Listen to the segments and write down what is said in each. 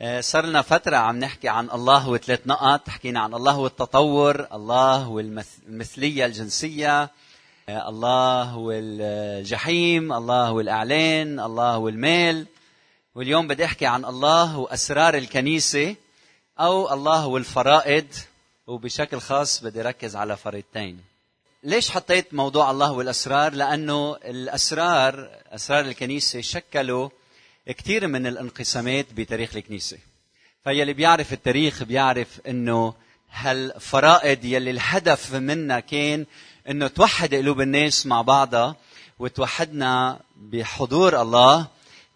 آه، صار لنا فترة عم نحكي عن الله وثلاث نقط، حكينا عن الله والتطور، الله والمثلية الجنسية، آه، الله والجحيم، الله والإعلان، الله والمال، واليوم بدي أحكي عن الله وأسرار الكنيسة أو الله والفرائض وبشكل خاص بدي ركز على فريضتين. ليش حطيت موضوع الله والأسرار؟ لأنه الأسرار أسرار الكنيسة شكلوا كثير من الانقسامات بتاريخ الكنيسة. فيلي بيعرف التاريخ بيعرف إنه هالفرائض يلي الهدف منها كان إنه توحد قلوب الناس مع بعضها وتوحدنا بحضور الله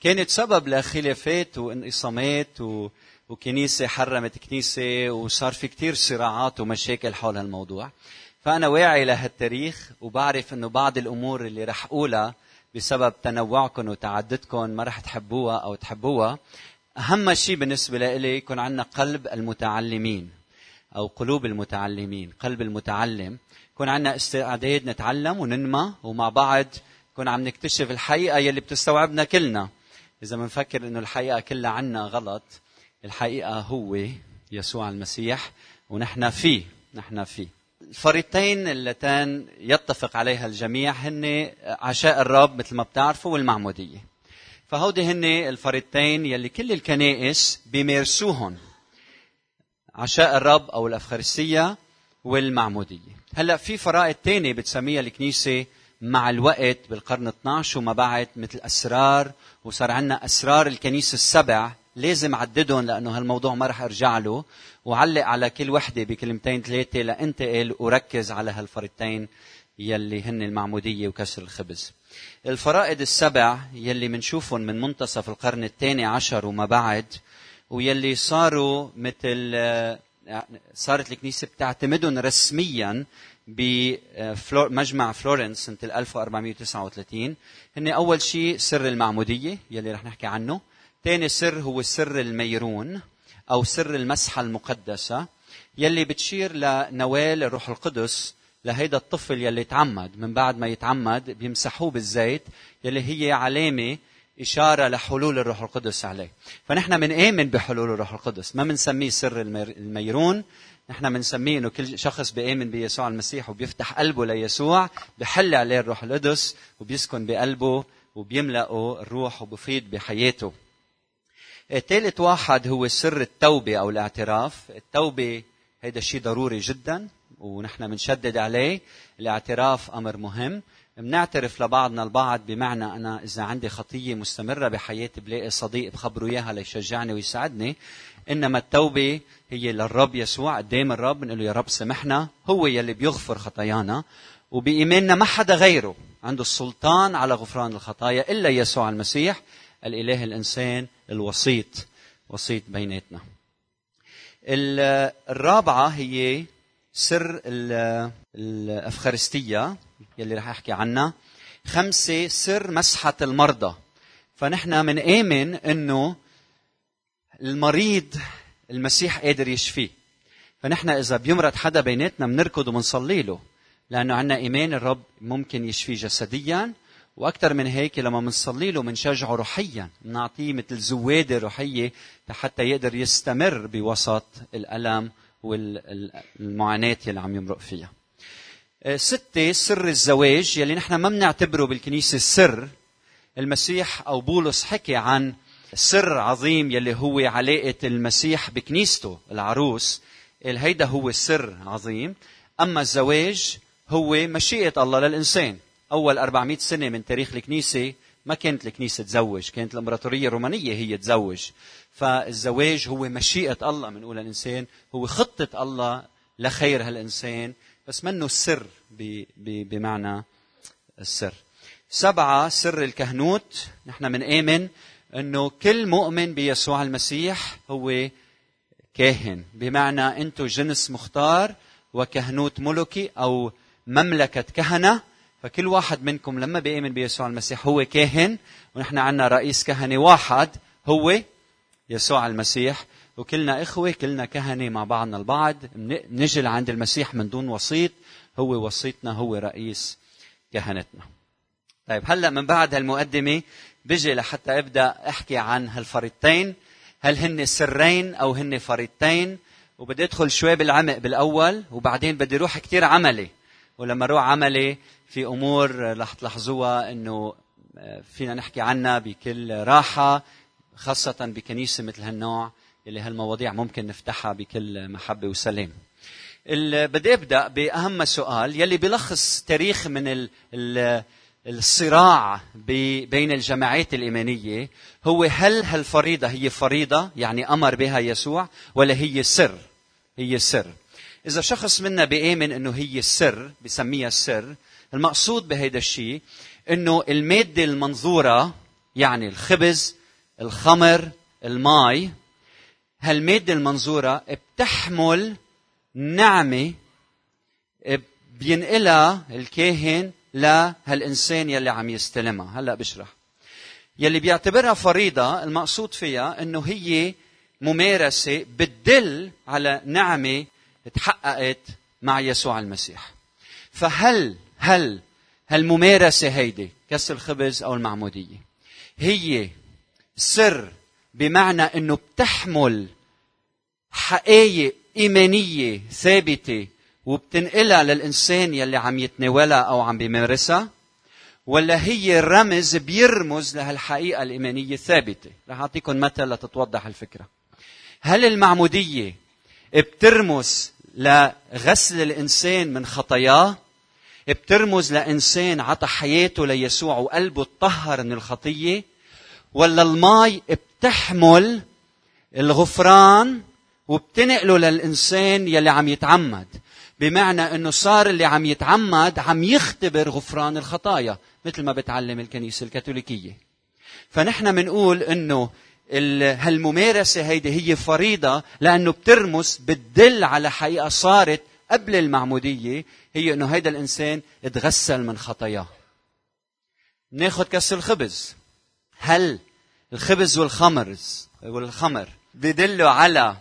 كانت سبب لخلافات وانقسامات و... وكنيسة حرمت كنيسة وصار في كتير صراعات ومشاكل حول هالموضوع. فأنا واعي لهالتاريخ وبعرف أنه بعض الأمور اللي رح أقولها بسبب تنوعكم وتعددكم ما رح تحبوها أو تحبوها أهم شيء بالنسبة لي يكون عندنا قلب المتعلمين أو قلوب المتعلمين قلب المتعلم. يكون عندنا استعداد نتعلم وننمى ومع بعض يكون عم نكتشف الحقيقة يلي بتستوعبنا كلنا. إذا بنفكر إنه الحقيقة كلها عنا غلط الحقيقة هو يسوع المسيح ونحن فيه نحن فيه. الفريقين اللتان يتفق عليها الجميع هن عشاء الرب مثل ما بتعرفوا والمعمودية. فهودي هن الفريقين يلي كل الكنائس بيمارسوهم عشاء الرب أو الافخارستيه والمعمودية. هلأ في فرائض تانية بتسميها الكنيسة مع الوقت بالقرن 12 وما بعد مثل أسرار وصار عندنا أسرار الكنيسة السبع لازم عددهم لأنه هالموضوع ما رح أرجع له. وعلق على كل وحدة بكلمتين ثلاثة لانتقل وركز على هالفريقتين يلي هن المعمودية وكسر الخبز. الفرائض السبع يلي منشوفهم من منتصف القرن الثاني عشر وما بعد ويلي صاروا مثل صارت الكنيسة بتعتمدهم رسميا بمجمع فلورنس سنة 1439 هن أول شيء سر المعمودية يلي رح نحكي عنه. ثاني سر هو سر الميرون أو سر المسحة المقدسة يلي بتشير لنوال الروح القدس لهيدا الطفل يلي تعمد من بعد ما يتعمد بيمسحوه بالزيت يلي هي علامة إشارة لحلول الروح القدس عليه. فنحن بنآمن بحلول الروح القدس ما بنسميه سر الميرون نحن بنسميه إنه كل شخص بيآمن بيسوع المسيح وبيفتح قلبه ليسوع بحل عليه الروح القدس وبيسكن بقلبه وبيملأه الروح وبفيد بحياته. ثالث واحد هو سر التوبة أو الاعتراف. التوبة هيدا شيء ضروري جدا ونحن بنشدد عليه. الاعتراف أمر مهم. بنعترف لبعضنا البعض بمعنى أنا إذا عندي خطية مستمرة بحياتي بلاقي صديق بخبره إياها ليشجعني ويساعدني. إنما التوبة هي للرب يسوع قدام الرب بنقول له يا رب سامحنا هو يلي بيغفر خطايانا. وبإيماننا ما حدا غيره. عنده السلطان على غفران الخطايا إلا يسوع المسيح. الإله الإنسان الوسيط وسيط بيناتنا. الرابعة هي سر الأفخارستية يلي رح أحكي عنها. خمسة سر مسحة المرضى. فنحن بنآمن إنه المريض المسيح قادر يشفيه. فنحن إذا بيمرض حدا بيناتنا بنركض وبنصلي له لأنه عندنا إيمان الرب ممكن يشفيه جسديا وأكثر من هيك لما بنصلي له بنشجعه روحيا بنعطيه مثل زوادة روحية حتى يقدر يستمر بوسط الألم والمعاناة اللي عم يمرق فيها. آه، ستة سر الزواج يلي نحن ما بنعتبره بالكنيسة سر. المسيح أو بولس حكي عن سر عظيم يلي هو علاقة المسيح بكنيسته العروس. هيدا هو سر عظيم. أما الزواج هو مشيئة الله للإنسان. أول 400 سنة من تاريخ الكنيسة ما كانت الكنيسة تزوج كانت الإمبراطورية الرومانية هي تزوج. فالزواج هو مشيئة الله بنقول الإنسان هو خطة الله لخير هالإنسان بس منه السر بمعنى السر. سبعة سر الكهنوت. نحن بنآمن إنه كل مؤمن بيسوع المسيح هو كاهن. بمعنى أنتم جنس مختار وكهنوت ملكي أو مملكة كهنة فكل واحد منكم لما بيؤمن بيسوع المسيح هو كاهن ونحن عندنا رئيس كهنه واحد هو يسوع المسيح وكلنا إخوة كلنا كهنة مع بعضنا البعض نجي لعند المسيح من دون وسيط هو وسيطنا هو رئيس كهنتنا. طيب هلأ من بعد هالمقدمة بجي لحتى أبدأ أحكي عن هالفريقين. هل هن سرين أو هن فريضتين وبدي أدخل شوي بالعمق بالأول وبعدين بدي أروح كثير عملي. ولما أروح عملي في أمور رح تلاحظوها إنه آه، فينا نحكي عنها بكل راحة خاصة بكنيسة مثل هالنوع اللي هالمواضيع ممكن نفتحها بكل محبة وسلام. بدي أبدأ بأهم سؤال يلي بيلخص تاريخ من ال ال الصراع بين الجماعات الإيمانية. هو هل هالفريضة هي فريضة يعني أمر بها يسوع ولا هي سر؟ هي سر. إذا شخص منا بيآمن أنه هي السر بسميها السر المقصود بهذا الشيء أنه المادة المنظورة يعني الخبز الخمر الماء هالمادة المنظورة بتحمل نعمة بينقلها الكاهن لهالإنسان يلي عم يستلمها. هلأ بشرح. يلي بيعتبرها فريضة المقصود فيها أنه هي ممارسة بتدل على نعمة تحققت مع يسوع المسيح. فهل هل هالممارسة هيدي كس الخبز أو المعمودية؟ هي سر بمعنى أنه بتحمل حقائق إيمانية ثابتة وبتنقلها للإنسان يلي عم يتناولها أو عم بيمارسها؟ ولا هي رمز بيرمز لهالحقيقة الإيمانية الثابتة رح أعطيكم مثل لتتوضح الفكرة. هل المعمودية بترمز لغسل الإنسان من خطاياه بترمز لإنسان عطى حياته ليسوع وقلبه اتطهر من الخطية ولا الماي بتحمل الغفران وبتنقله للإنسان يلي عم يتعمد. بمعنى إنه صار اللي عم يتعمد عم يختبر غفران الخطايا مثل ما بتعلم الكنيسة الكاثوليكية. فنحن بنقول إنه هالممارسة هيدي هي فريضة لأنه بترمس بتدل على حقيقة صارت قبل المعمودية هي إنه هيدا الإنسان تغسل من خطاياه. ناخذ كس الخبز. هل الخبز والخمر والخمر بدلوا على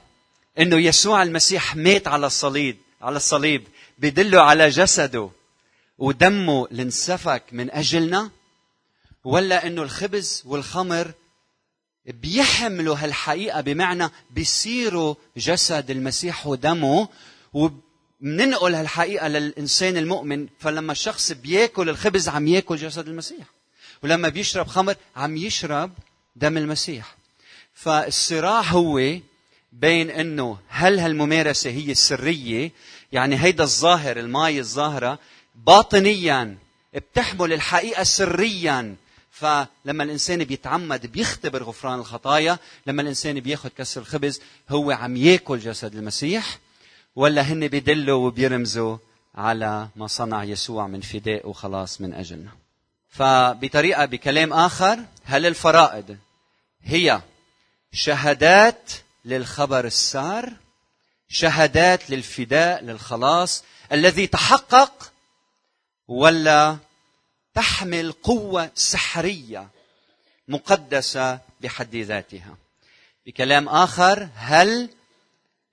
إنه يسوع المسيح مات على الصليب على الصليب؟ بدلوا على جسده ودمه اللي انسفك من أجلنا؟ ولا إنه الخبز والخمر بيحملوا هالحقيقة بمعنى بيصيروا جسد المسيح ودمه وبننقل هالحقيقة للإنسان المؤمن فلما الشخص بياكل الخبز عم ياكل جسد المسيح ولما بيشرب خمر عم يشرب دم المسيح. فالصراع هو بين إنه هل هالممارسة هي السرية يعني هيدا الظاهر الماي الظاهرة باطنيا بتحمل الحقيقة سريا فلما الإنسان بيتعمد بيختبر غفران الخطايا لما الإنسان بياخذ كسر الخبز هو عم ياكل جسد المسيح ولا هن بيدلوا وبيرمزوا على ما صنع يسوع من فداء وخلاص من أجلنا. فبطريقة بكلام آخر هل الفرائض هي شهادات للخبر السار؟ شهادات للفداء للخلاص الذي تحقق ولا تحمل قوة سحرية مقدسة بحد ذاتها. بكلام آخر هل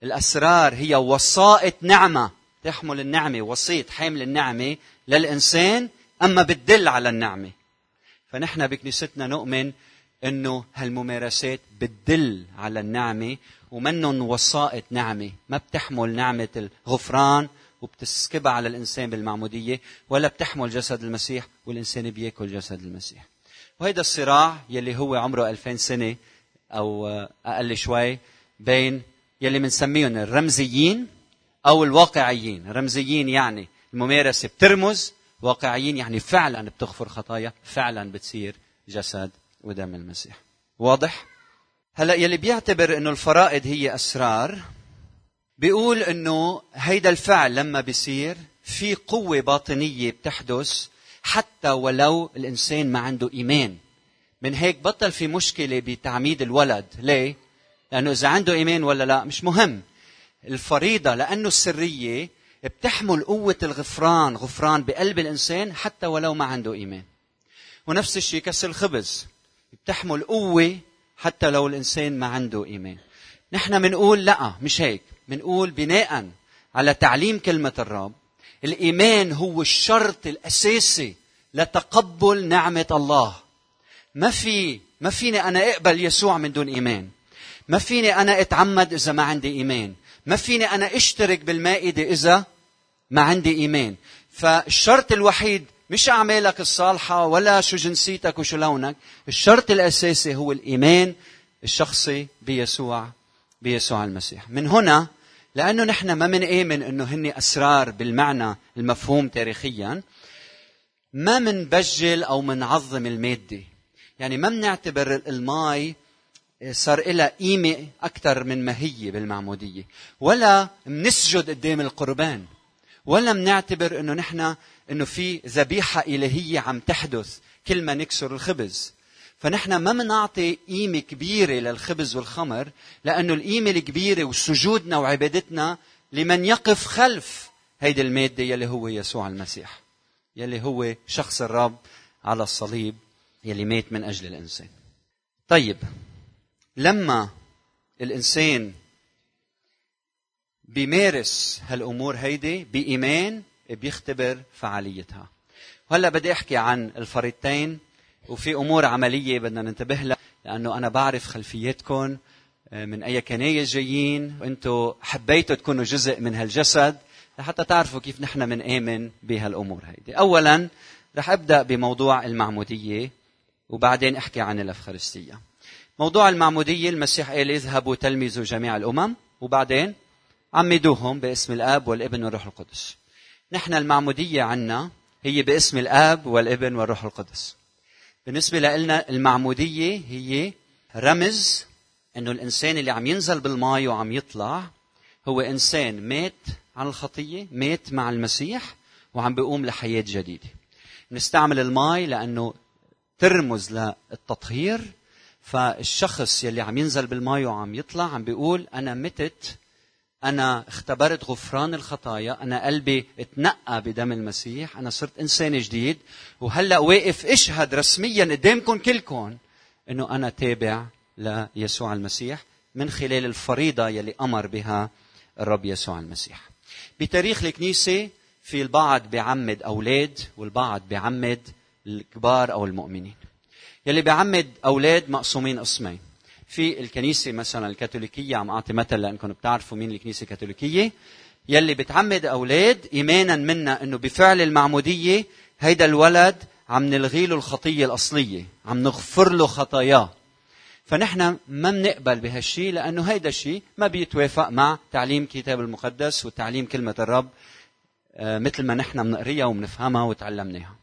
الأسرار هي وسائط نعمة؟ تحمل النعمة وسيط حامل النعمة للإنسان أما بتدل على النعمة. فنحن بكنيستنا نؤمن إنه هالممارسات بتدل على النعمة ومنن وسائط نعمة. ما بتحمل نعمة الغفران وبتسكبها على الإنسان بالمعمودية ولا بتحمل جسد المسيح والإنسان بياكل جسد المسيح. وهيدا الصراع يلي هو عمره 2000 سنة أو أقل شوي بين يلي بنسميهم الرمزيين أو الواقعيين. الرمزيين يعني الممارسة بترمز واقعيين يعني فعلا بتغفر خطايا فعلا بتصير جسد ودم المسيح. واضح؟ هلا يلي بيعتبر إنه الفرائض هي أسرار بيقول إنه هيدا الفعل لما بيصير في قوة باطنية بتحدث حتى ولو الإنسان ما عنده إيمان. من هيك بطل في مشكلة بتعميد الولد. ليه؟ لأنه إذا عنده إيمان ولا لا مش مهم. الفريضة لأنه السرية بتحمل قوة الغفران غفران بقلب الإنسان حتى ولو ما عنده إيمان. ونفس الشيء كسر الخبز. بتحمل قوة حتى لو الإنسان ما عنده إيمان. نحن بنقول لا مش هيك. بنقول بناء على تعليم كلمة الرب الإيمان هو الشرط الأساسي لتقبل نعمة الله. ما في ما فيني أنا أقبل يسوع من دون إيمان. ما فيني أنا أتعمد إذا ما عندي إيمان. ما فيني أنا أشترك بالمائدة إذا ما عندي إيمان. فالشرط الوحيد مش أعمالك الصالحة ولا شو جنسيتك وشو لونك. الشرط الأساسي هو الإيمان الشخصي بيسوع بيسوع المسيح. من هنا لأنه نحن ما منآمن إنه هن أسرار بالمعنى المفهوم تاريخيا. ما منبجل أو منعظم المادة. يعني ما بنعتبر الماي صار لها قيمة أكثر من ما هي بالمعمودية. ولا منسجد قدام القربان. ولا منعتبر إنه نحن إنه في ذبيحة إلهية عم تحدث كل ما نكسر الخبز. فنحن ما منعطي قيمة كبيرة للخبز والخمر لأنه القيمة الكبيرة وسجودنا وعبادتنا لمن يقف خلف هيدي المادة يلي هو يسوع المسيح يلي هو شخص الرب على الصليب يلي مات من أجل الإنسان. طيب لما الإنسان بيمارس هالأمور هيدي بإيمان بيختبر فعاليتها. وهلا بدي أحكي عن الفريقين وفي أمور عملية بدنا ننتبه لها لأنه أنا بعرف خلفيتكم آه، من أي كنايس جايين. وأنتم حبيتوا تكونوا جزء من هالجسد لحتى تعرفوا كيف نحن بنآمن بهالأمور هيدي. اولا رح أبدأ بموضوع المعمودية وبعدين أحكي عن الافخارستيه موضوع المعمودية المسيح قال اذهبوا تلمذوا جميع الأمم وبعدين عمدوهم باسم الآب والابن والروح القدس. نحن المعمودية عنا هي باسم الآب والابن والروح القدس. بالنسبة لنا المعمودية هي رمز إنه الإنسان اللي عم ينزل بالماء وعم يطلع هو إنسان مات عن الخطية مات مع المسيح وعم بيقوم لحياة جديدة. نستعمل الماء لأنه ترمز للتطهير فالشخص يلي عم ينزل بالماء وعم يطلع عم بيقول أنا متت أنا اختبرت غفران الخطايا أنا قلبي اتنقى بدم المسيح أنا صرت إنسان جديد وهلأ واقف أشهد رسميا قدامكم كلكم أنه أنا تابع ليسوع المسيح من خلال الفريضة يلي أمر بها الرب يسوع المسيح. بتاريخ الكنيسة في البعض بيعمد أولاد والبعض بيعمد الكبار أو المؤمنين. يلي بيعمد أولاد مقسومين قسمين. في الكنيسة مثلا الكاثوليكية عم أعطي مثل لأنكم بتعرفوا مين الكنيسة الكاثوليكية يلي بتعمد أولاد إيمانا منا أنه بفعل المعمودية هيدا الولد عم نلغي له الخطية الأصلية عم نغفر له خطاياه. فنحن ما بنقبل بهالشيء لأنه هيدا الشيء ما بيتوافق مع تعليم الكتاب المقدس وتعليم كلمة الرب آه، مثل ما نحن بنقريها وبنفهمها وتعلمناها.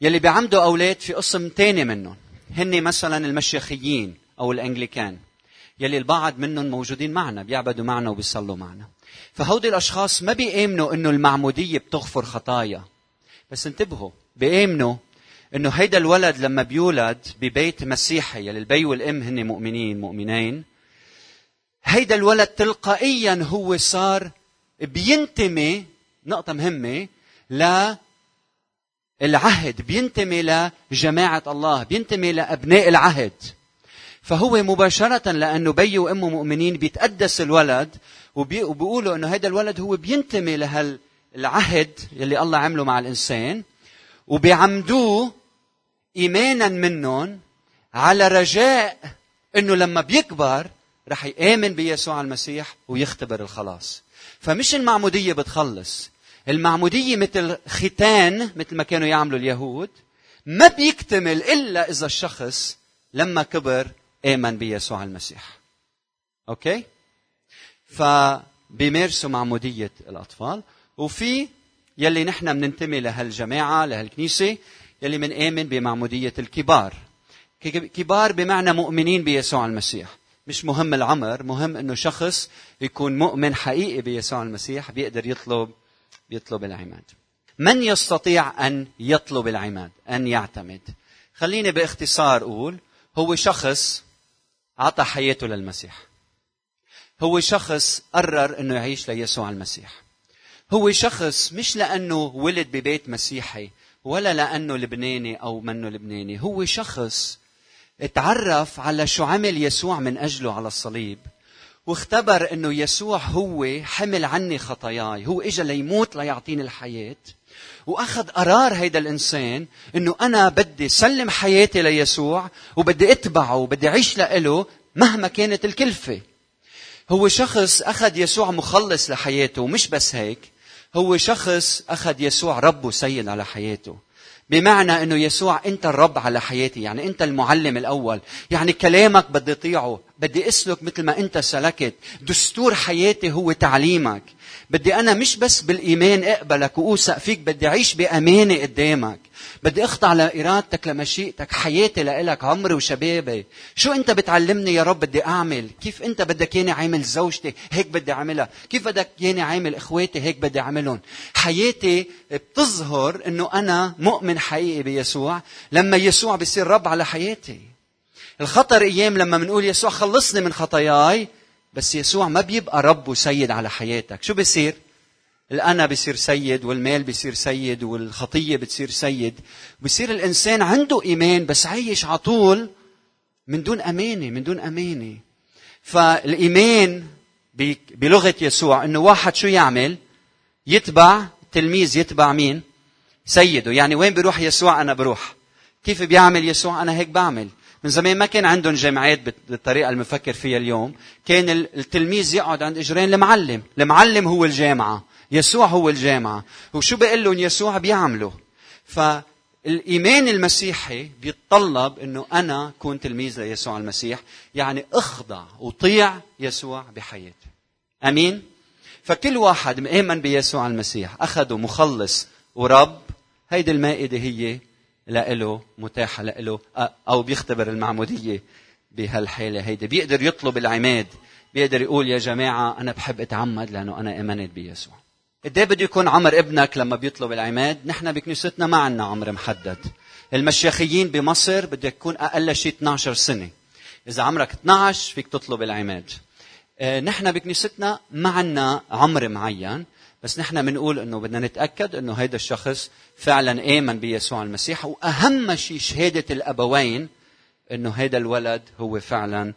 يلي بيعمدوا أولاد في قسم تاني منهم هن مثلا المشيخيين. أو الأنجليكان. يلي البعض منهم موجودين معنا بيعبدوا معنا وبيصلوا معنا. فهودي الأشخاص ما بيآمنوا إنه المعمودية بتغفر خطايا. بس انتبهوا بيآمنوا إنه هيدا الولد لما بيولد ببيت مسيحي يلي البي والأم هن مؤمنين مؤمنين هيدا الولد تلقائيا هو صار بينتمي نقطة مهمة ل العهد بينتمي لجماعة الله بينتمي لأبناء العهد. فهو مباشرة لأنه بي وأمه مؤمنين بيتقدس الولد وبيقولوا أنه هذا الولد هو بينتمي لهالعهد اللي الله عمله مع الإنسان وبيعمدوه إيمانا منهم على رجاء أنه لما بيكبر رح يآمن بيسوع المسيح ويختبر الخلاص. فمش المعمودية بتخلص. المعمودية مثل ختان مثل ما كانوا يعملوا اليهود ما بيكتمل إلا إذا الشخص لما كبر آمن بيسوع المسيح. أوكي؟ فبيمارسوا معمودية الأطفال. وفي يلي نحن بننتمي لهالجماعة لهالكنيسة يلي بنآمن بمعمودية الكبار. كبار بمعنى مؤمنين بيسوع المسيح. مش مهم العمر مهم إنه شخص يكون مؤمن حقيقي بيسوع المسيح بيقدر يطلب بيطلب العماد. من يستطيع أن يطلب العماد؟ أن يعتمد. خليني باختصار أقول هو شخص عطى حياته للمسيح. هو شخص قرر إنه يعيش ليسوع المسيح. هو شخص مش لأنه ولد ببيت مسيحي ولا لأنه لبناني أو منه لبناني. هو شخص اتعرف على شو عمل يسوع من أجله على الصليب واختبر إنه يسوع هو حمل عني خطاياي. هو اجى ليموت ليعطيني الحياة. وأخذ قرار هيدا الإنسان إنه أنا بدي سلم حياتي ليسوع وبدي أتبعه وبدي أعيش لإله مهما كانت الكلفة. هو شخص أخذ يسوع مخلص لحياته ومش بس هيك هو شخص أخذ يسوع رب وسيد على حياته. بمعنى إنه يسوع أنت الرب على حياتي يعني أنت المعلم الأول. يعني كلامك بدي أطيعه بدي أسلك مثل ما أنت سلكت. دستور حياتي هو تعليمك. بدي أنا مش بس بالإيمان أقبلك وأوثق فيك بدي أعيش بأمانة قدامك. بدي اخضع لارادتك لمشيئتك حياتي لإلك عمري وشبابي. شو انت بتعلمني يا رب بدي أعمل؟ كيف انت بدك ياني عامل زوجتي هيك بدي أعملها؟ كيف بدك ياني عامل إخواتي هيك بدي أعملهم؟ حياتي بتظهر إنه أنا مؤمن حقيقي بيسوع. لما يسوع بيصير رب على حياتي. الخطر أيام لما بنقول يسوع خلصني من خطاياي بس يسوع ما بيبقى رب وسيد على حياتك. شو بيصير؟ الأنا بصير سيد والمال بصير سيد والخطية بتصير سيد. بصير الإنسان عنده إيمان بس عايش على طول من دون أمانة من دون أمانة. فالإيمان بلغة يسوع إنه واحد شو يعمل؟ يتبع تلميذ يتبع مين؟ سيده. يعني وين بيروح يسوع؟ أنا بروح. كيف بيعمل يسوع؟ أنا هيك بعمل. من زمان ما كان عندهم جامعات بالطريقة اللي بنفكر فيها اليوم. كان التلميذ يقعد عند إجرين المعلم. المعلم هو الجامعة. يسوع هو الجامعة. وشو بيقول لهم يسوع؟ بيعملوا. فالإيمان المسيحي بيتطلب أنه أنا كون تلميذ ليسوع المسيح يعني أخضع وطيع يسوع بحياتي. أمين؟ فكل واحد مآمن بيسوع المسيح. أخذه مخلص ورب. هيدي المائدة هي لإله متاحة لإله أو بيختبر المعمودية بهالحالة هيدي. بيقدر يطلب العماد. بيقدر يقول يا جماعة أنا بحب أتعمد لأنه أنا آمنت بيسوع. قد إيه بده يكون عمر ابنك لما بيطلب العماد؟ نحن بكنيستنا ما عندنا عمر محدد. المشيخيين بمصر بدك يكون أقل شيء 12 سنة. إذا عمرك 12 فيك تطلب العماد. آه، نحن بكنيستنا ما عندنا عمر معين بس نحن بنقول إنه بدنا نتأكد إنه هيدا الشخص فعلا آمن بيسوع المسيح وأهم شيء شهادة الأبوين إنه هيدا الولد هو فعلا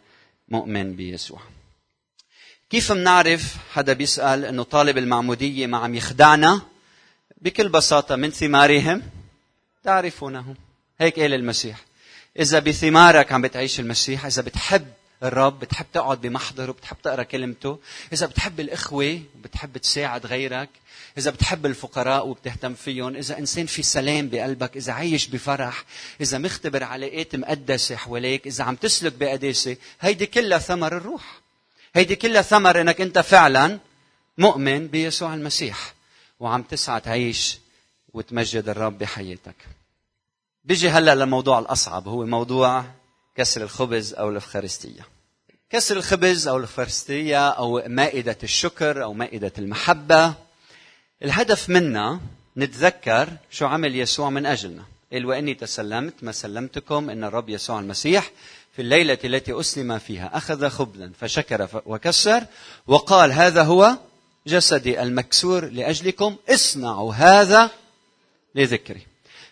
مؤمن بيسوع. كيف منعرف حدا بيسأل إنه طالب المعمودية ما عم يخدعنا بكل بساطة من ثمارهم تعرفونه. هيك قال المسيح. إذا بثمارك عم بتعيش المسيح إذا بتحب الرب بتحب تقعد بمحضره بتحب تقرأ كلمته إذا بتحب الإخوة وبتحب تساعد غيرك إذا بتحب الفقراء وبتهتم فيهم إذا إنسان في سلام بقلبك إذا عايش بفرح إذا مختبر علاقات مقدسة حواليك إذا عم تسلك بقداسة هيدي كلها ثمر الروح. هيدي كلها ثمر إنك أنت فعلا مؤمن بيسوع المسيح. وعم تسعى تعيش وتمجد الرب بحياتك. بيجي هلأ للموضوع الأصعب. هو موضوع كسر الخبز أو الإفخارستية. كسر الخبز أو الإفخارستية أو مائدة الشكر أو مائدة المحبة. الهدف منا نتذكر شو عمل يسوع من أجلنا. قال وإني تسلمت ما سلمتكم إن الرب يسوع المسيح في الليلة التي أسلم فيها. أخذ خبزا فشكر وكسر وقال هذا هو جسدي المكسور لأجلكم. اصنعوا هذا لذكري.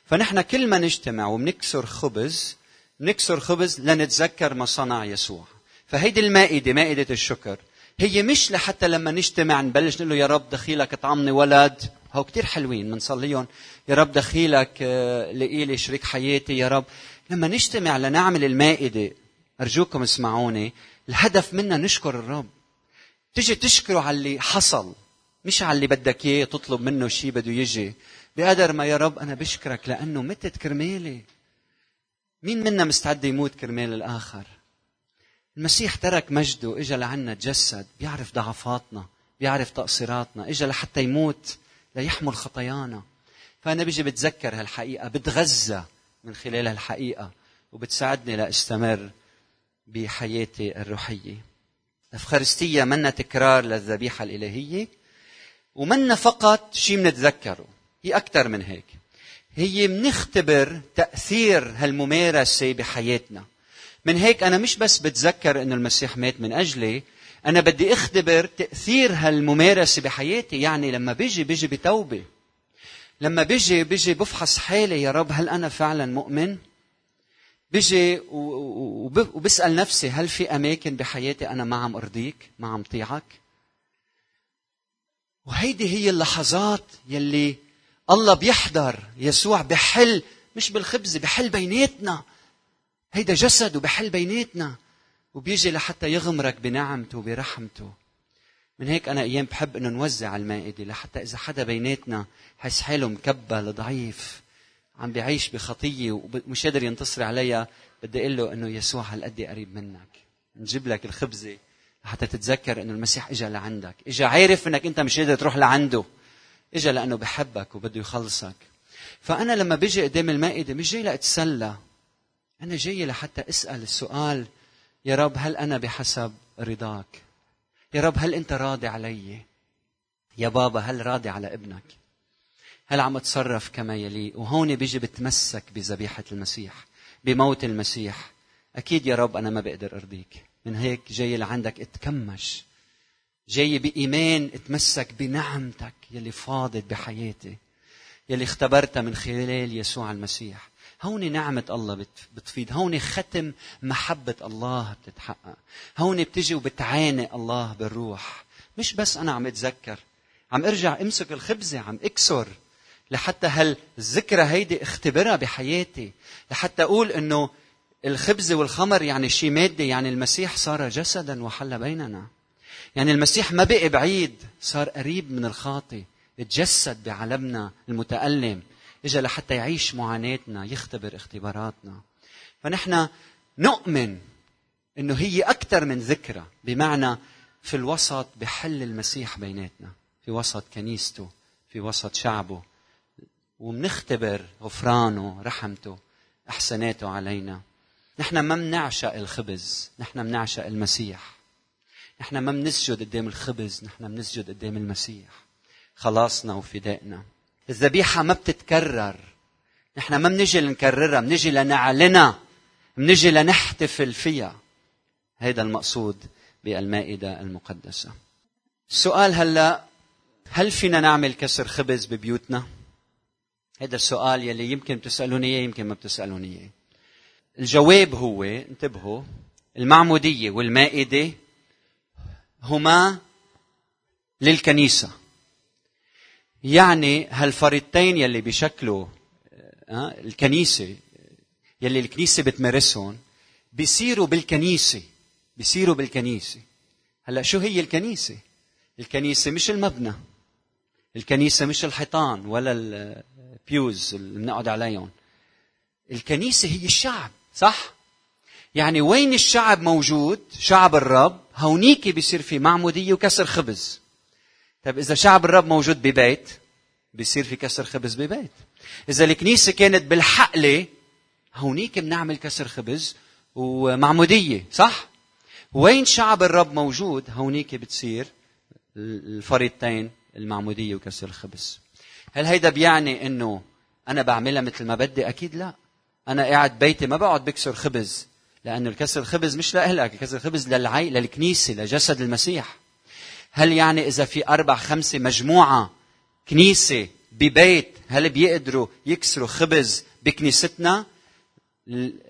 فنحن كل ما نجتمع وبنكسر خبز نكسر خبز لنتذكر ما صنع يسوع. فهيدي المائدة مائدة الشكر. هي مش لحتى لما نجتمع نبلش نقول له يا رب دخيلك اطعمني ولد. هو كتير حلوين بنصليهم يا رب دخيلك آه، لقيلي شريك حياتي يا رب. لما نجتمع لنعمل المائدة أرجوكم اسمعوني الهدف منا نشكر الرب. تجي تشكره على اللي حصل مش على اللي بدك إياه تطلب منه شيء بده يجي. بقدر ما يا رب أنا بشكرك لأنه متت كرمالي. مين منا مستعد يموت كرمال الآخر؟ المسيح ترك مجده اجى لعنا تجسد بيعرف ضعفاتنا بيعرف تقصيراتنا اجى لحتى يموت ليحمل خطايانا. فأنا بيجي بتذكر هالحقيقة بتغذى. من خلال هالحقيقه وبتساعدني لأستمر بحياتي الروحية. الافخارستيه منا تكرار للذبيحة الإلهية ومنا فقط شيء منتذكره. هي أكثر من هيك. هي منختبر تأثير هالممارسة بحياتنا. من هيك أنا مش بس بتذكر إنه المسيح مات من أجلي أنا بدي أختبر تأثير هالممارسة بحياتي يعني لما بيجي بيجي بتوبة. لما بيجي بيجي بفحص حالي يا رب هل أنا فعلا مؤمن؟ بيجي وبسأل نفسي هل في أماكن بحياتي أنا ما عم أرضيك ما عم طيعك؟ وهيدي هي اللحظات يلي الله بيحضر يسوع بحل مش بالخبز بحل بيناتنا. هيدا جسد وبحل بيناتنا. وبيجي لحتى يغمرك بنعمته وبرحمته. من هيك أنا أيام بحب إنه نوزع المائدة لحتى إذا حدا بيناتنا حس حاله مكبل ضعيف عم بيعيش بخطية ومش قادر ينتصر عليها بدي أقول له إنه يسوع هالقد قريب منك. نجيب لك الخبزة حتى تتذكر إنه المسيح اجى لعندك. اجى عارف إنك أنت مش قادر تروح لعنده. اجى لأنه بحبك وبده يخلصك. فأنا لما بيجي قدام المائدة مش جاي لأتسلى. أنا جاي لحتى أسأل السؤال يا رب هل أنا بحسب رضاك؟ يا رب هل أنت راضي علي؟ يا بابا هل راضي على ابنك؟ هل عم أتصرف كما يليق وهون بيجي بتمسك بذبيحة المسيح بموت المسيح. أكيد يا رب أنا ما بقدر أرضيك. من هيك جاي لعندك اتكمش. جاي بإيمان اتمسك بنعمتك يلي فاضت بحياتي يلي اختبرتها من خلال يسوع المسيح. هون نعمة الله بتفيد هون ختم محبة الله بتتحقق هون بتجي وبتعانق الله بالروح. مش بس أنا عم أتذكر عم أرجع أمسك الخبزة عم أكسر لحتى هالذكرى هيدي أختبرها بحياتي لحتى أقول إنه الخبز والخمر يعني شيء مادي يعني المسيح صار جسدا وحل بيننا. يعني المسيح ما بقي بعيد صار قريب من الخاطي تجسد بعالمنا المتألم. اجى لحتى يعيش معاناتنا يختبر اختباراتنا. فنحن نؤمن إنه هي أكثر من ذكرى بمعنى في الوسط بحل المسيح بيناتنا في وسط كنيسته في وسط شعبه ومنختبر غفرانه رحمته احساناته علينا. نحن ما منعشق الخبز نحن منعشق المسيح. نحن ما بنسجد قدام الخبز نحن بنسجد قدام المسيح. خلاصنا وفدائنا. الذبيحة ما بتتكرر نحن ما بنجي لنكررها بنجي لنعلنها بنجي لنحتفل فيها هذا المقصود بالمائدة المقدسة السؤال هلا هل فينا نعمل كسر خبز ببيوتنا؟ هذا السؤال يلي يمكن بتسألوني إياه يمكن ما بتسألوني إياه. الجواب هو انتبهوا المعمودية والمائدة هما للكنيسة يعني هالفريضتين يلي بيشكلوا آه، الكنيسة يلي الكنيسة بتمارسهم بيصيروا بالكنيسة بيصيروا بالكنيسة هلأ شو هي الكنيسة؟ الكنيسة مش المبنى الكنيسة مش الحيطان ولا ال pews اللي بنقعد عليهم الكنيسة هي الشعب صح؟ يعني وين الشعب موجود شعب الرب هونيك بيصير في معمودية وكسر خبز طيب إذا شعب الرب موجود ببيت بيصير في كسر خبز ببيت. إذا الكنيسة كانت بالحقلة هونيك بنعمل كسر خبز ومعمودية صح؟ وين شعب الرب موجود هونيك بتصير الفريضتين المعمودية وكسر الخبز هل هيدا بيعني إنه أنا بعملها مثل ما بدي؟ أكيد لا. أنا قاعد بيتي ما بقعد بكسر خبز لأنه الكسر الخبز مش لإلك الكسر الخبز للعي للكنيسة لجسد المسيح. هل يعني إذا في أربع خمسة مجموعة كنيسة ببيت هل بيقدروا يكسروا خبز بكنيستنا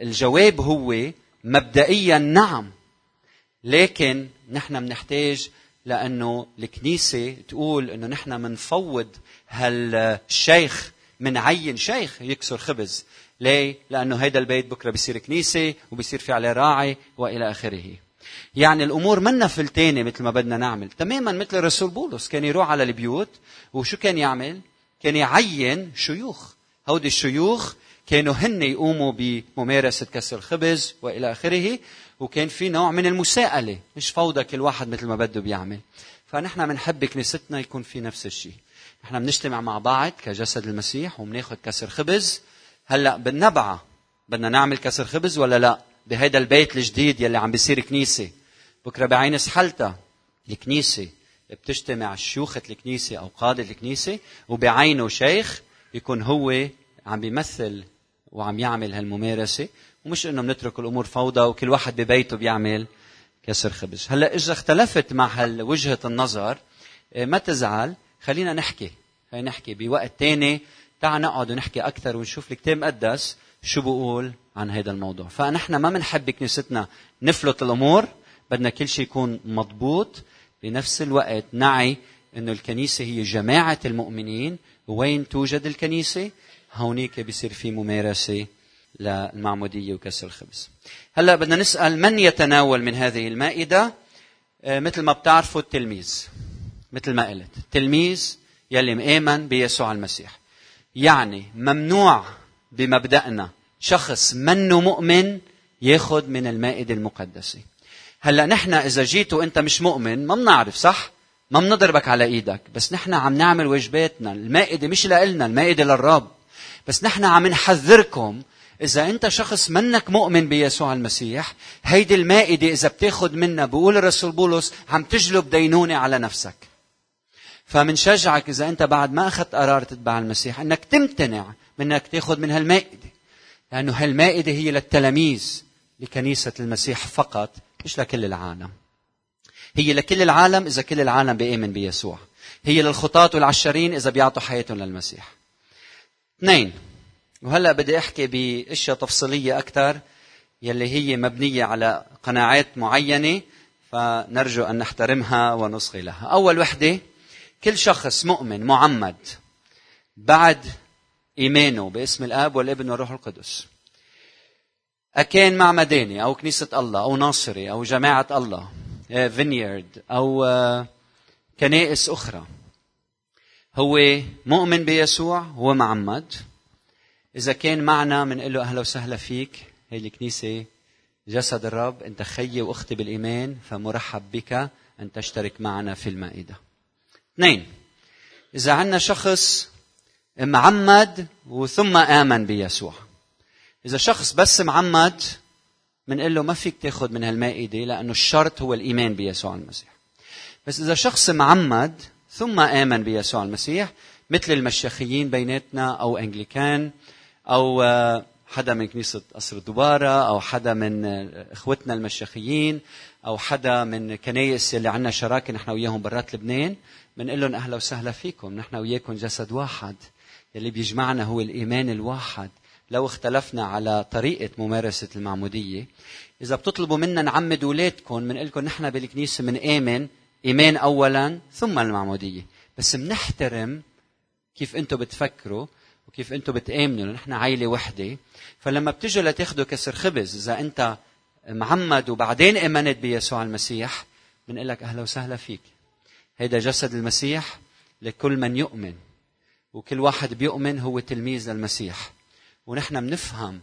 الجواب هو مبدئيا نعم لكن نحن بنحتاج لأنه الكنيسة تقول إنه نحن منفوض هالشيخ منعين شيخ يكسر خبز ليه؟ لأنه هيدا البيت بكرة بيصير كنيسة وبيصير في عليه راعي وإلى آخره. يعني الأمور منا فلتانة مثل ما بدنا نعمل. تماما مثل الرسول بولس. كان يروح على البيوت وشو كان يعمل؟ كان يعين شيوخ. هودي الشيوخ كانوا هن يقوموا بممارسة كسر الخبز وإلى آخره وكان في نوع من المساءلة. مش فوضى كل واحد مثل ما بده بيعمل. فنحن بنحب كنيستنا يكون في نفس الشيء. نحن بنجتمع مع بعض كجسد المسيح وبناخذ كسر خبز. هلأ بالنبعه بدنا نعمل كسر خبز ولا لا؟ بهيدا البيت الجديد يلي عم بيصير كنيسة. بكرة بعين سحلتها. الكنيسة. بتجتمع شيوخة الكنيسة أو قادة الكنيسة وبعينه شيخ يكون هو عم بيمثل وعم يعمل هالممارسة. ومش إنه بنترك الأمور فوضى وكل واحد ببيته بيعمل كسر خبز. هلأ اذا اختلفت مع هالوجهة النظر إيه، ما تزعل. خلينا نحكي. خلينا نحكي بوقت تاني. تعال نقعد ونحكي أكثر ونشوف الكتاب المقدس. شو بقول عن هذا الموضوع. فنحن ما بنحب كنيستنا نفلت الأمور بدنا كل شيء يكون مضبوط. بنفس الوقت نعي إنه الكنيسة هي جماعة المؤمنين. وين توجد الكنيسة؟ هونيك بيصير في ممارسة للمعمودية وكسر الخبز. هلأ بدنا نسأل من يتناول من هذه المائدة؟ آه، مثل ما بتعرفوا التلميذ. مثل ما قلت التلميذ يلي مآمن بيسوع المسيح. يعني ممنوع بمبدأنا. شخص منه مؤمن ياخذ من المائدة المقدسة هلا نحن إذا جيت وأنت مش مؤمن ما بنعرف صح؟ ما بنضربك على إيدك. بس نحن عم نعمل واجباتنا. المائدة مش لنا المائدة للرب. بس نحن عم نحذركم. إذا أنت شخص منك مؤمن بيسوع المسيح هيدي المائدة إذا بتاخد منها بقول الرسول بولس عم تجلب دينونة على نفسك. فمنشجعك إذا أنت بعد ما أخذت قرار تتبع المسيح أنك تمتنع من أنك تاخذ من هالمائدة. لأنه هالمائدة هي للتلاميذ لكنيسة المسيح فقط مش لكل العالم. هي لكل العالم إذا كل العالم بيؤمن بيسوع. هي للخطاة والعشرين إذا بيعطوا حياتهم للمسيح. اثنين وهلأ بدي أحكي بأشياء تفصيلية أكثر يلي هي مبنية على قناعات معينة فنرجو أن نحترمها ونصغي لها. أول وحدة كل شخص مؤمن معمد بعد إيمانه باسم الآب والابن والروح القدس. أكان معمداني أو كنيسة الله أو ناصري أو جماعة الله فينيرد أو آه، كنائس أخرى. هو مؤمن بيسوع هو معمد. إذا كان معنا بنقول له أهلا وسهلا فيك. هي الكنيسة جسد الرب أنت خيي وأختي بالإيمان فمرحب بك أن تشترك معنا في المائدة. اثنين إذا عندنا شخص معمد وثم آمن بيسوع. إذا شخص بس معمد بنقول له ما فيك تاخذ من هالمائدة لأنه الشرط هو الإيمان بيسوع المسيح. بس إذا شخص معمد ثم آمن بيسوع المسيح مثل المشيخيين بيناتنا أو أنجليكان أو آه، حدا من كنيسة قصر الدبارة أو حدا من آه، إخوتنا المشيخيين أو حدا من كنايس اللي عندنا شراكة نحن وياهم برات لبنان بنقول لهم أهلا وسهلا فيكم نحن وياكم جسد واحد. اللي بيجمعنا هو الإيمان الواحد. لو اختلفنا على طريقة ممارسة المعمودية إذا بتطلبوا منا نعمد أولادكم بنقول لكم نحن بالكنيسة من آمن إيمان أولا ثم المعمودية. بس بنحترم كيف أنتم بتفكروا وكيف أنتم بتآمنوا. نحن عائله وحدة. فلما بتجوا لتاخذوا كسر خبز إذا أنت معمد وبعدين آمنت بيسوع المسيح بنقول لك أهلا وسهلا فيك. هيدا جسد المسيح لكل من يؤمن. وكل واحد بيؤمن هو تلميذ للمسيح. ونحن بنفهم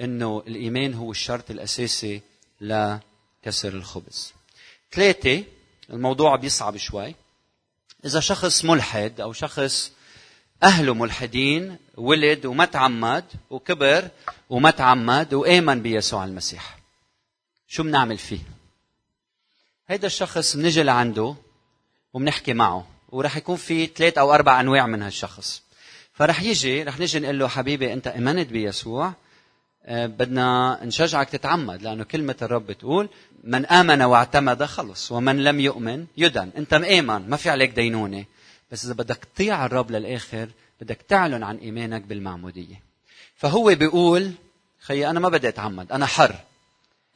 إنه الإيمان هو الشرط الأساسي لكسر الخبز. ثلاثة الموضوع بيصعب شوي. إذا شخص ملحد أو شخص أهله ملحدين ولد وما تعمد وكبر وما تعمد وآمن بيسوع المسيح. شو بنعمل فيه؟ هيدا الشخص بنجي لعنده وبنحكي معه. ورح يكون في ثلاث أو أربع أنواع من هالشخص. فرح يجي رح نجي نقول له حبيبي أنت إمنت بيسوع آه، بدنا نشجعك تتعمد لأنه كلمه الرب بتقول من آمن واعتمد خلص ومن لم يؤمن يدن. أنت مآمن ما في عليك دينونة. بس إذا بدك تطيع الرب للآخر بدك تعلن عن إيمانك بالمعمودية. فهو بيقول خيي أنا ما بدي أتعمد أنا حر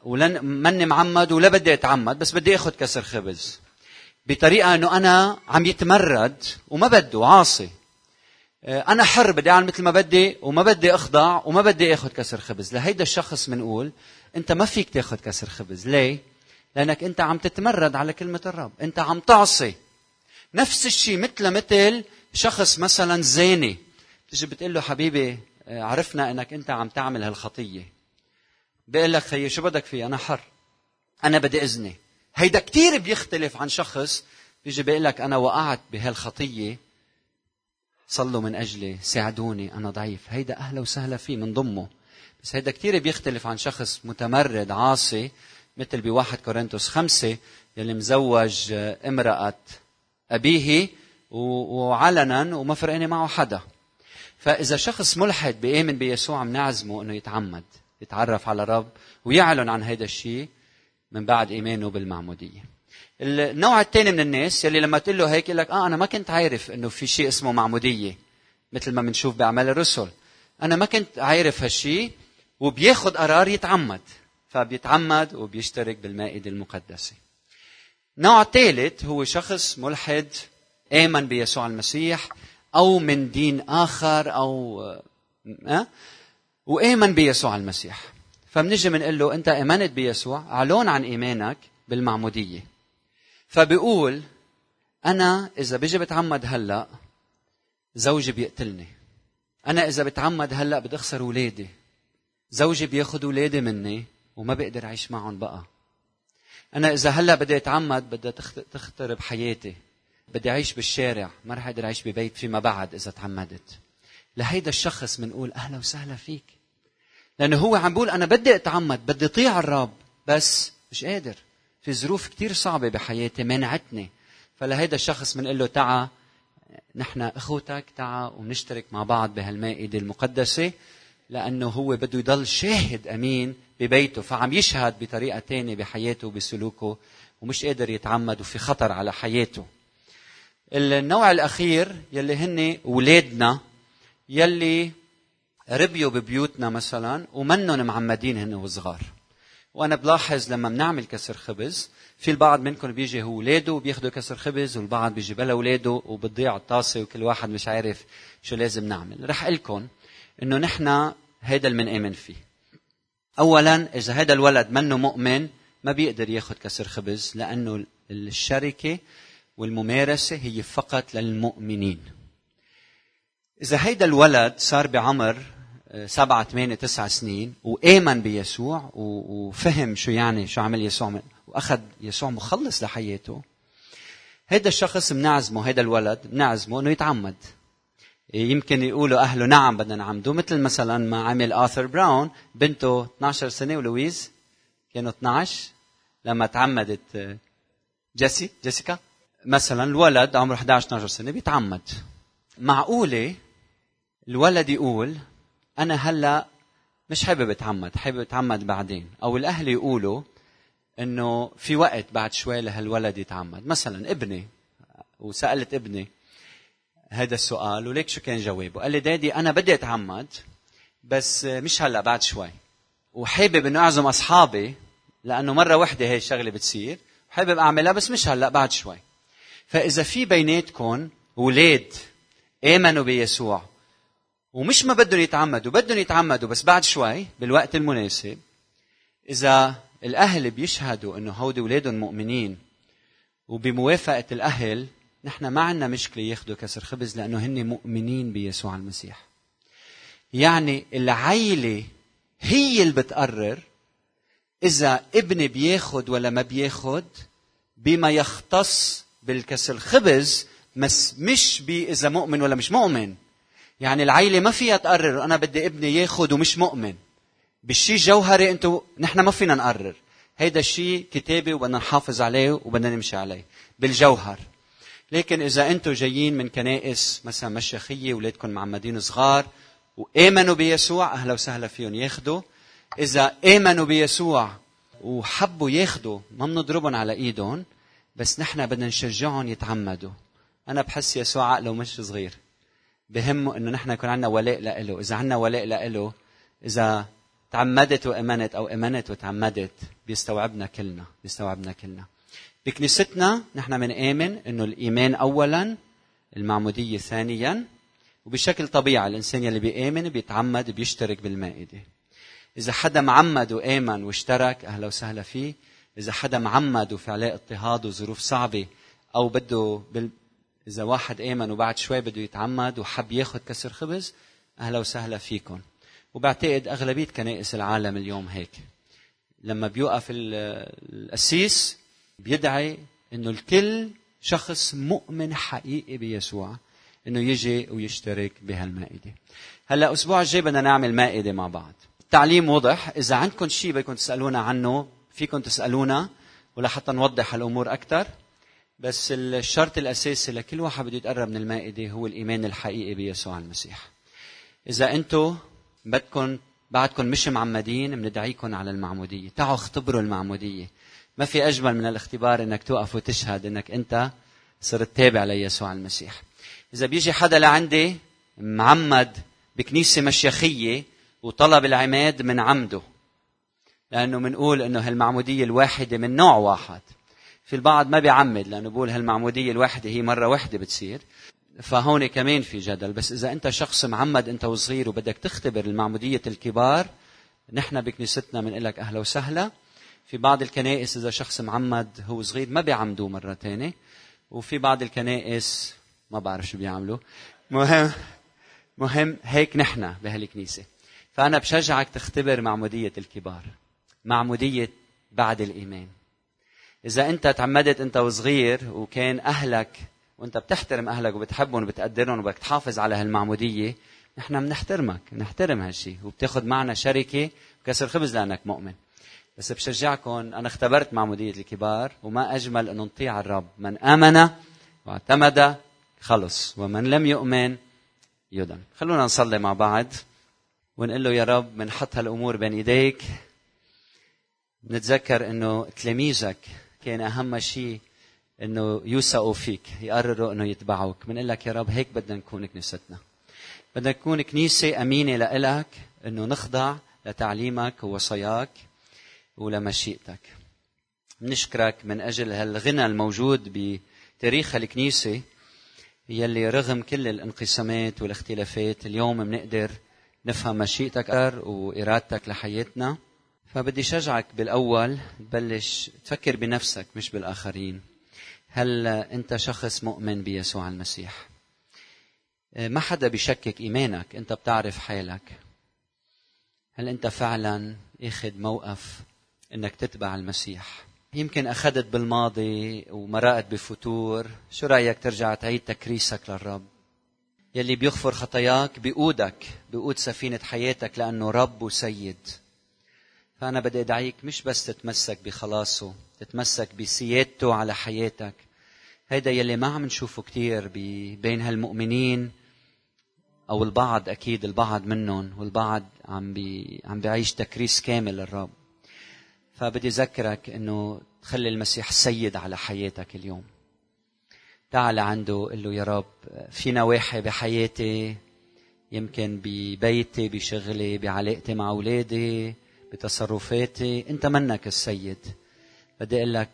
ولن مني معمد ولا بدي أتعمد بس بدي أخذ كسر خبز. بطريقة أنه أنا عم يتمرد وما بده عاصي. آه، أنا حر بدي أعمل مثل ما بدي وما بدي أخضع وما بدي أخذ كسر خبز. لهيدا الشخص بنقول أنت ما فيك تاخذ كسر خبز. ليه؟ لأنك أنت عم تتمرد على كلمة الرب. أنت عم تعصي. نفس الشيء مثل مثل شخص مثلا زاني تيجي بتقول له حبيبي آه، عرفنا إنك أنت عم تعمل هالخطية. بيقول لك خيي شو بدك فيه أنا حر. أنا بدي إذني. هيدا كثير بيختلف عن شخص بيجي بيقول لك أنا وقعت بهالخطية صلوا من أجلي ساعدوني أنا ضعيف. هيدا أهلا وسهلا فيه من ضمه. بس هيدا كثير بيختلف عن شخص متمرد عاصي مثل بواحد كورنثوس خمسة يلي مزوج امرأة أبيه وعلنا وما فرقانة معه حدا. فإذا شخص ملحد بيآمن بيسوع بنعزمه أنه يتعمد يتعرف على رب ويعلن عن هذا الشيء من بعد إيمانه بالمعمودية. النوع الثاني من الناس يلي لما تقول له هيك يقول لك آه أنا ما كنت عارف إنه في شيء اسمه معمودية مثل ما بنشوف بأعمال الرسل. أنا ما كنت عارف هالشيء وبياخذ قرار يتعمد فبيتعمد وبيشترك بالمائدة المقدسة. نوع ثالث هو شخص ملحد آمن بيسوع المسيح أو من دين آخر أو أه؟ وآمن بيسوع المسيح. فبنجي بنقول له أنت آمنت بيسوع أعلن عن إيمانك بالمعمودية. فبيقول أنا إذا بيجي بتعمد هلأ زوجي بيقتلني. أنا إذا بتعمد هلأ بدي أخسر ولادي. زوجي بياخد ولادي مني وما بقدر أعيش معهم بقى. أنا إذا هلأ بدي أتعمد بدي تخترب حياتي. بدي أعيش بالشارع ما رح أقدر أعيش ببيت فيما بعد إذا تعمدت. لهيدا الشخص بنقول أهلا وسهلا فيك. لأنه هو عم بيقول أنا بدي أتعمد بدي أطيع الرب بس مش قادر. في ظروف كتير صعبة بحياتي منعتني. فلهيدا الشخص بنقول له تعا نحن إخوتك تعا ونشترك مع بعض بهالمائدة المقدسة لأنه هو بده يضل شاهد أمين ببيته فعم يشهد بطريقة تانية بحياته وبسلوكه ومش قادر يتعمد وفي خطر على حياته. النوع الأخير يلي هن ولادنا يلي ربيوا ببيوتنا مثلا ومنهم معمدين هن وصغار. وأنا بلاحظ لما بنعمل كسر خبز في البعض منكم بيجي هو اولاده وبياخذوا كسر خبز والبعض بيجي بلا اولاده وبتضيع الطاسة وكل واحد مش عارف شو لازم نعمل. رح لكم إنه نحن هيدا اللي بنآمن فيه. اولا إذا هذا الولد منه مؤمن ما بيقدر ياخذ كسر خبز لأنه الشركة والممارسة هي فقط للمؤمنين. إذا هيدا الولد صار بعمر سبعة ثمانية تسعة سنين وآمن بيسوع وفهم شو يعني شو عمل يسوع وأخذ يسوع مخلص لحياته. هيدا الشخص بنعزمه هيدا الولد بنعزمه إنه يتعمد. يمكن يقولوا أهله نعم بدنا نعمده مثل مثلا ما عمل آثر براون بنته 12 سنة ولويز كانوا 12 لما تعمدت جيسي جيسيكا. مثلا الولد عمره 11 12 سنة بيتعمد. معقولة الولد يقول أنا هلأ مش حابب أتعمد حابب أتعمد بعدين. أو الأهل يقولوا إنه في وقت بعد شوي لهالولد يتعمد. مثلا ابني وسألت ابني هذا السؤال وليك شو كان جوابه؟ قال لي دادي أنا بدي أتعمد بس مش هلأ بعد شوي. وحابب إنه أعزم أصحابي لأنه مرة وحدة هي الشغلة بتصير. حابب أعملها بس مش هلأ بعد شوي. فإذا في بيناتكم أولاد آمنوا بيسوع ومش ما بدهم يتعمدوا بدهم يتعمدوا بس بعد شوي بالوقت المناسب إذا الأهل بيشهدوا إنه هودي أولادهم مؤمنين وبموافقة الأهل نحن ما عندنا مشكلة ياخذوا كسر خبز لأنه هن مؤمنين بيسوع المسيح. يعني العيلة هي اللي بتقرر إذا ابني بياخد ولا ما بياخد بما يختص بالكسر خبز بس مش إذا مؤمن ولا مش مؤمن. يعني العيلة ما فيها تقرر أنا بدي ابني ياخد ومش مؤمن. بالشيء الجوهري أنتو نحن ما فينا نقرر. هيدا الشيء كتابي وبدنا نحافظ عليه وبدنا نمشي عليه. بالجوهر. لكن إذا أنتم جايين من كنائس مثلا مشيخية ولادكم معمدين صغار وآمنوا بيسوع أهلا وسهلا فيهم ياخدوا. إذا آمنوا بيسوع وحبوا ياخدوا ما بنضربهم على إيدهم بس نحن بدنا نشجعهم يتعمدوا. أنا بحس يسوع عقله مش صغير. بهمه إنه نحن يكون عندنا ولاء له، إذا عندنا ولاء له، إذا تعمدت وأمنت أو أمنت وتعمدت بيستوعبنا كلنا، بيستوعبنا كلنا. بكنيستنا نحن بنآمن إنه الإيمان اولا المعمودية ثانيا وبشكل طبيعي الإنسان يلي بيآمن بيتعمد بيشترك بالمائدة. إذا حدا معمد وآمن واشترك أهلا وسهلا فيه، إذا حدا معمد وفي عليه اضطهاد وظروف صعبة أو بده إذا واحد آمن وبعد شوي بده يتعمد وحب ياخذ كسر خبز أهلا وسهلا فيكم وبعتقد أغلبية كنائس العالم اليوم هيك لما بيوقف القسيس بيدعي إنه الكل شخص مؤمن حقيقي بيسوع إنه يجي ويشترك بهالمائدة. هلأ الأسبوع الجاي بدنا نعمل مائدة مع بعض. التعليم واضح، إذا عندكم شيء بدكم تسألونا عنه فيكم تسألونا ولحتى نوضح الأمور أكثر بس الشرط الأساسي لكل واحد بده يتقرب من المائدة هو الإيمان الحقيقي بيسوع المسيح. إذا أنتم بدكم بعدكم مش معمدين بندعيكم على المعمودية، تعوا اختبروا المعمودية. ما في أجمل من الاختبار إنك توقف وتشهد إنك أنت صرت تابع ليسوع المسيح. إذا بيجي حدا لعندي معمد بكنيسة مشيخية وطلب العماد من عمده لأنه بنقول إنه هالمعمودية الواحدة من نوع واحد في البعض ما بيعمد لأنه بقول هالمعمودية الواحده هي مرة واحدة بتصير. فهون كمان في جدل. بس إذا أنت شخص معمد أنت وصغير وبدك تختبر المعمودية الكبار نحن بكنيستنا بنقول لك أهلا وسهلا. في بعض الكنائس إذا شخص معمد هو صغير ما بيعمدوه مرة ثانية وفي بعض الكنائس ما بعرف شو بيعملوا. مهم مهم هيك نحن بهالكنيسة. فأنا بشجعك تختبر معمودية الكبار. معمودية بعد الإيمان. إذا أنت تعمدت أنت وصغير وكان أهلك وأنت بتحترم أهلك وبتحبهم وبتقدرهم وبدك تحافظ على هالمعمودية نحن بنحترمك بنحترم هالشيء وبتاخذ معنا شركة وكسر خبز لأنك مؤمن. بس بشجعكم أنا اختبرت معمودية الكبار وما أجمل انه نطيع الرب. من آمن واعتمد خلص. ومن لم يؤمن يدن. خلونا نصلي مع بعض ونقول له يا رب بنحط هالأمور بين إيديك. نتذكر إنه تلاميذك كان أهم شيء إنه يوثقوا فيك يقرروا إنه يتبعوك. بنقول لك يا رب هيك بدنا نكون كنيستنا. بدنا نكون كنيسة أمينة لإلك إنه نخضع لتعليمك ووصاياك ولمشيئتك. نشكرك من أجل هالغنى الموجود بتاريخ الكنيسه يلي رغم كل الانقسامات والاختلافات اليوم بنقدر نفهم مشيئتك وإرادتك لحياتنا. فبدي شجعك بالأول تبلش تفكر بنفسك مش بالآخرين. هل أنت شخص مؤمن بيسوع المسيح؟ ما حدا بيشكك إيمانك أنت بتعرف حالك. هل أنت فعلا أخذ موقف إنك تتبع المسيح؟ يمكن أخذت بالماضي ومرقت بفتور. شو رأيك ترجع تعيد تكريسك للرب؟ يلي بيغفر خطاياك بيقودك بيقود سفينة حياتك لأنه رب وسيد. فأنا بدي أدعيك مش بس تتمسك بخلاصه تتمسك بسيادته على حياتك. هيدا يلي ما عم نشوفه كتير بين هالمؤمنين أو البعض أكيد البعض منهم والبعض عم بي عم بيعيش تكريس كامل للرب. فبدي أذكرك إنه تخلي المسيح سيد على حياتك اليوم. تعال عنده قل له يا رب في نواحي بحياتي يمكن ببيتي بشغلي بعلاقتي مع أولادي بتصرفاتي. أنت منك السيد بدي أقول لك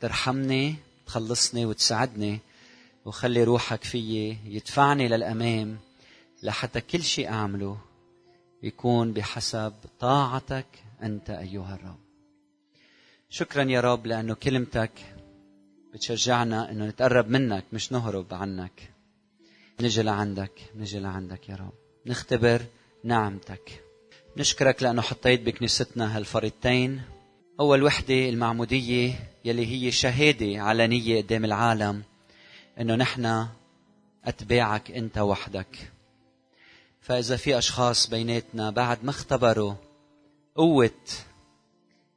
ترحمني تخلصني وتساعدني وخلي روحك فيي يدفعني للأمام لحتى كل شيء أعمله يكون بحسب طاعتك أنت أيها الرب. شكرا يا رب لأنه كلمتك بتشجعنا أنه نتقرب منك مش نهرب عنك. نجي لعندك نجي لعندك يا رب. نختبر نعمتك. نشكرك لأنه حطيت بكنيستنا هالفريضتين أول وحدة المعمودية يلي هي شهادة علنية قدام العالم أنه نحن أتباعك أنت وحدك. فإذا في أشخاص بيناتنا بعد ما اختبروا قوة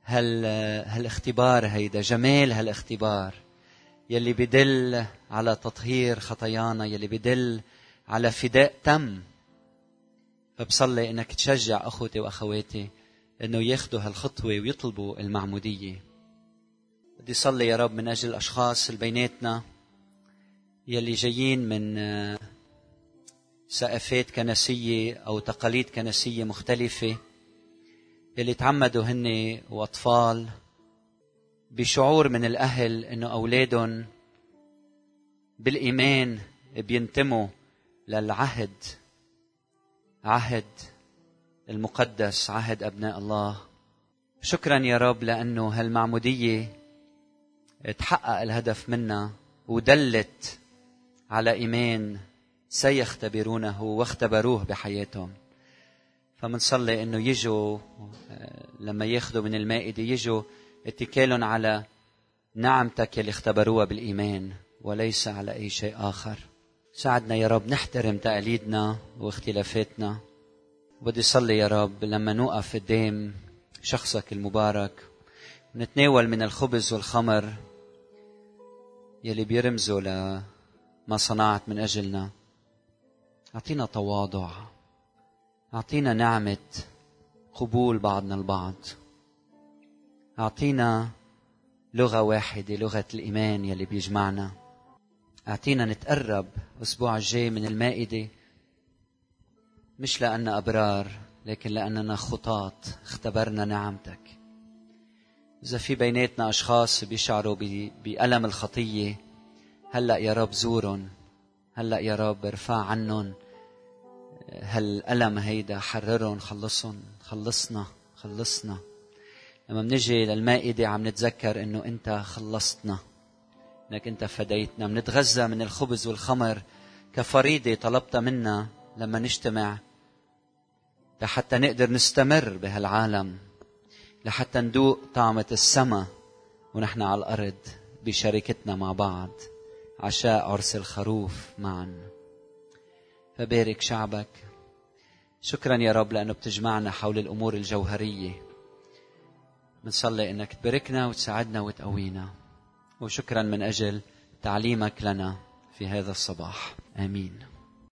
هال هالاختبار هيدا جمال هالاختبار يلي بدل على تطهير خطايانا يلي بدل على فداء تم فبصلي إنك تشجع أخوتي وأخواتي إنه ياخذوا هالخطوة ويطلبوا المعمودية. بدي صلي يا رب من أجل الأشخاص اللي بيناتنا يلي جايين من سقفات كنسية أو تقاليد كنسية مختلفة. يلي تعمدوا هن وأطفال بشعور من الأهل إنه أولادهم بالإيمان بينتموا للعهد. عهد المقدس عهد أبناء الله. شكرا يا رب لأنه هالمعمودية تحقق الهدف منا ودلت على إيمان سيختبرونه واختبروه بحياتهم. فمنصلي إنه يجوا لما ياخذوا من المائدة يجوا اتكالهم على نعمتك اللي اختبروها بالإيمان وليس على أي شيء آخر. ساعدنا يا رب نحترم تقاليدنا واختلافاتنا. بدي صلي يا رب لما نوقف قدام شخصك المبارك نتناول من الخبز والخمر يلي بيرمزوا لما صنعت من أجلنا. أعطينا تواضع أعطينا نعمة قبول بعضنا البعض. أعطينا لغة واحدة لغة الإيمان يلي بيجمعنا. أعطينا نتقرب الأسبوع الجاي من المائدة مش لأن أبرار لكن لأننا خطاة اختبرنا نعمتك. إذا في بيناتنا أشخاص بيشعروا بألم الخطية هلأ يا رب زورهم هلأ يا رب ارفع عنهم هالألم هيدا حررهم خلصهم خلصنا خلصنا. لما بنجي للمائدة عم نتذكر إنه أنت خلصتنا. إنك أنت فديتنا. بنتغذى من الخبز والخمر. كفريضة طلبتها منا لما نجتمع. لحتى نقدر نستمر بهالعالم. لحتى ندوق طعمة السماء ونحن على الأرض بشركتنا مع بعض. عشاء عرس الخروف معا. فبارك شعبك. شكرا يا رب لأنه بتجمعنا حول الأمور الجوهرية. بنصلي إنك تباركنا وتساعدنا وتقوينا. وشكرا من أجل تعليمك لنا في هذا الصباح. آمين.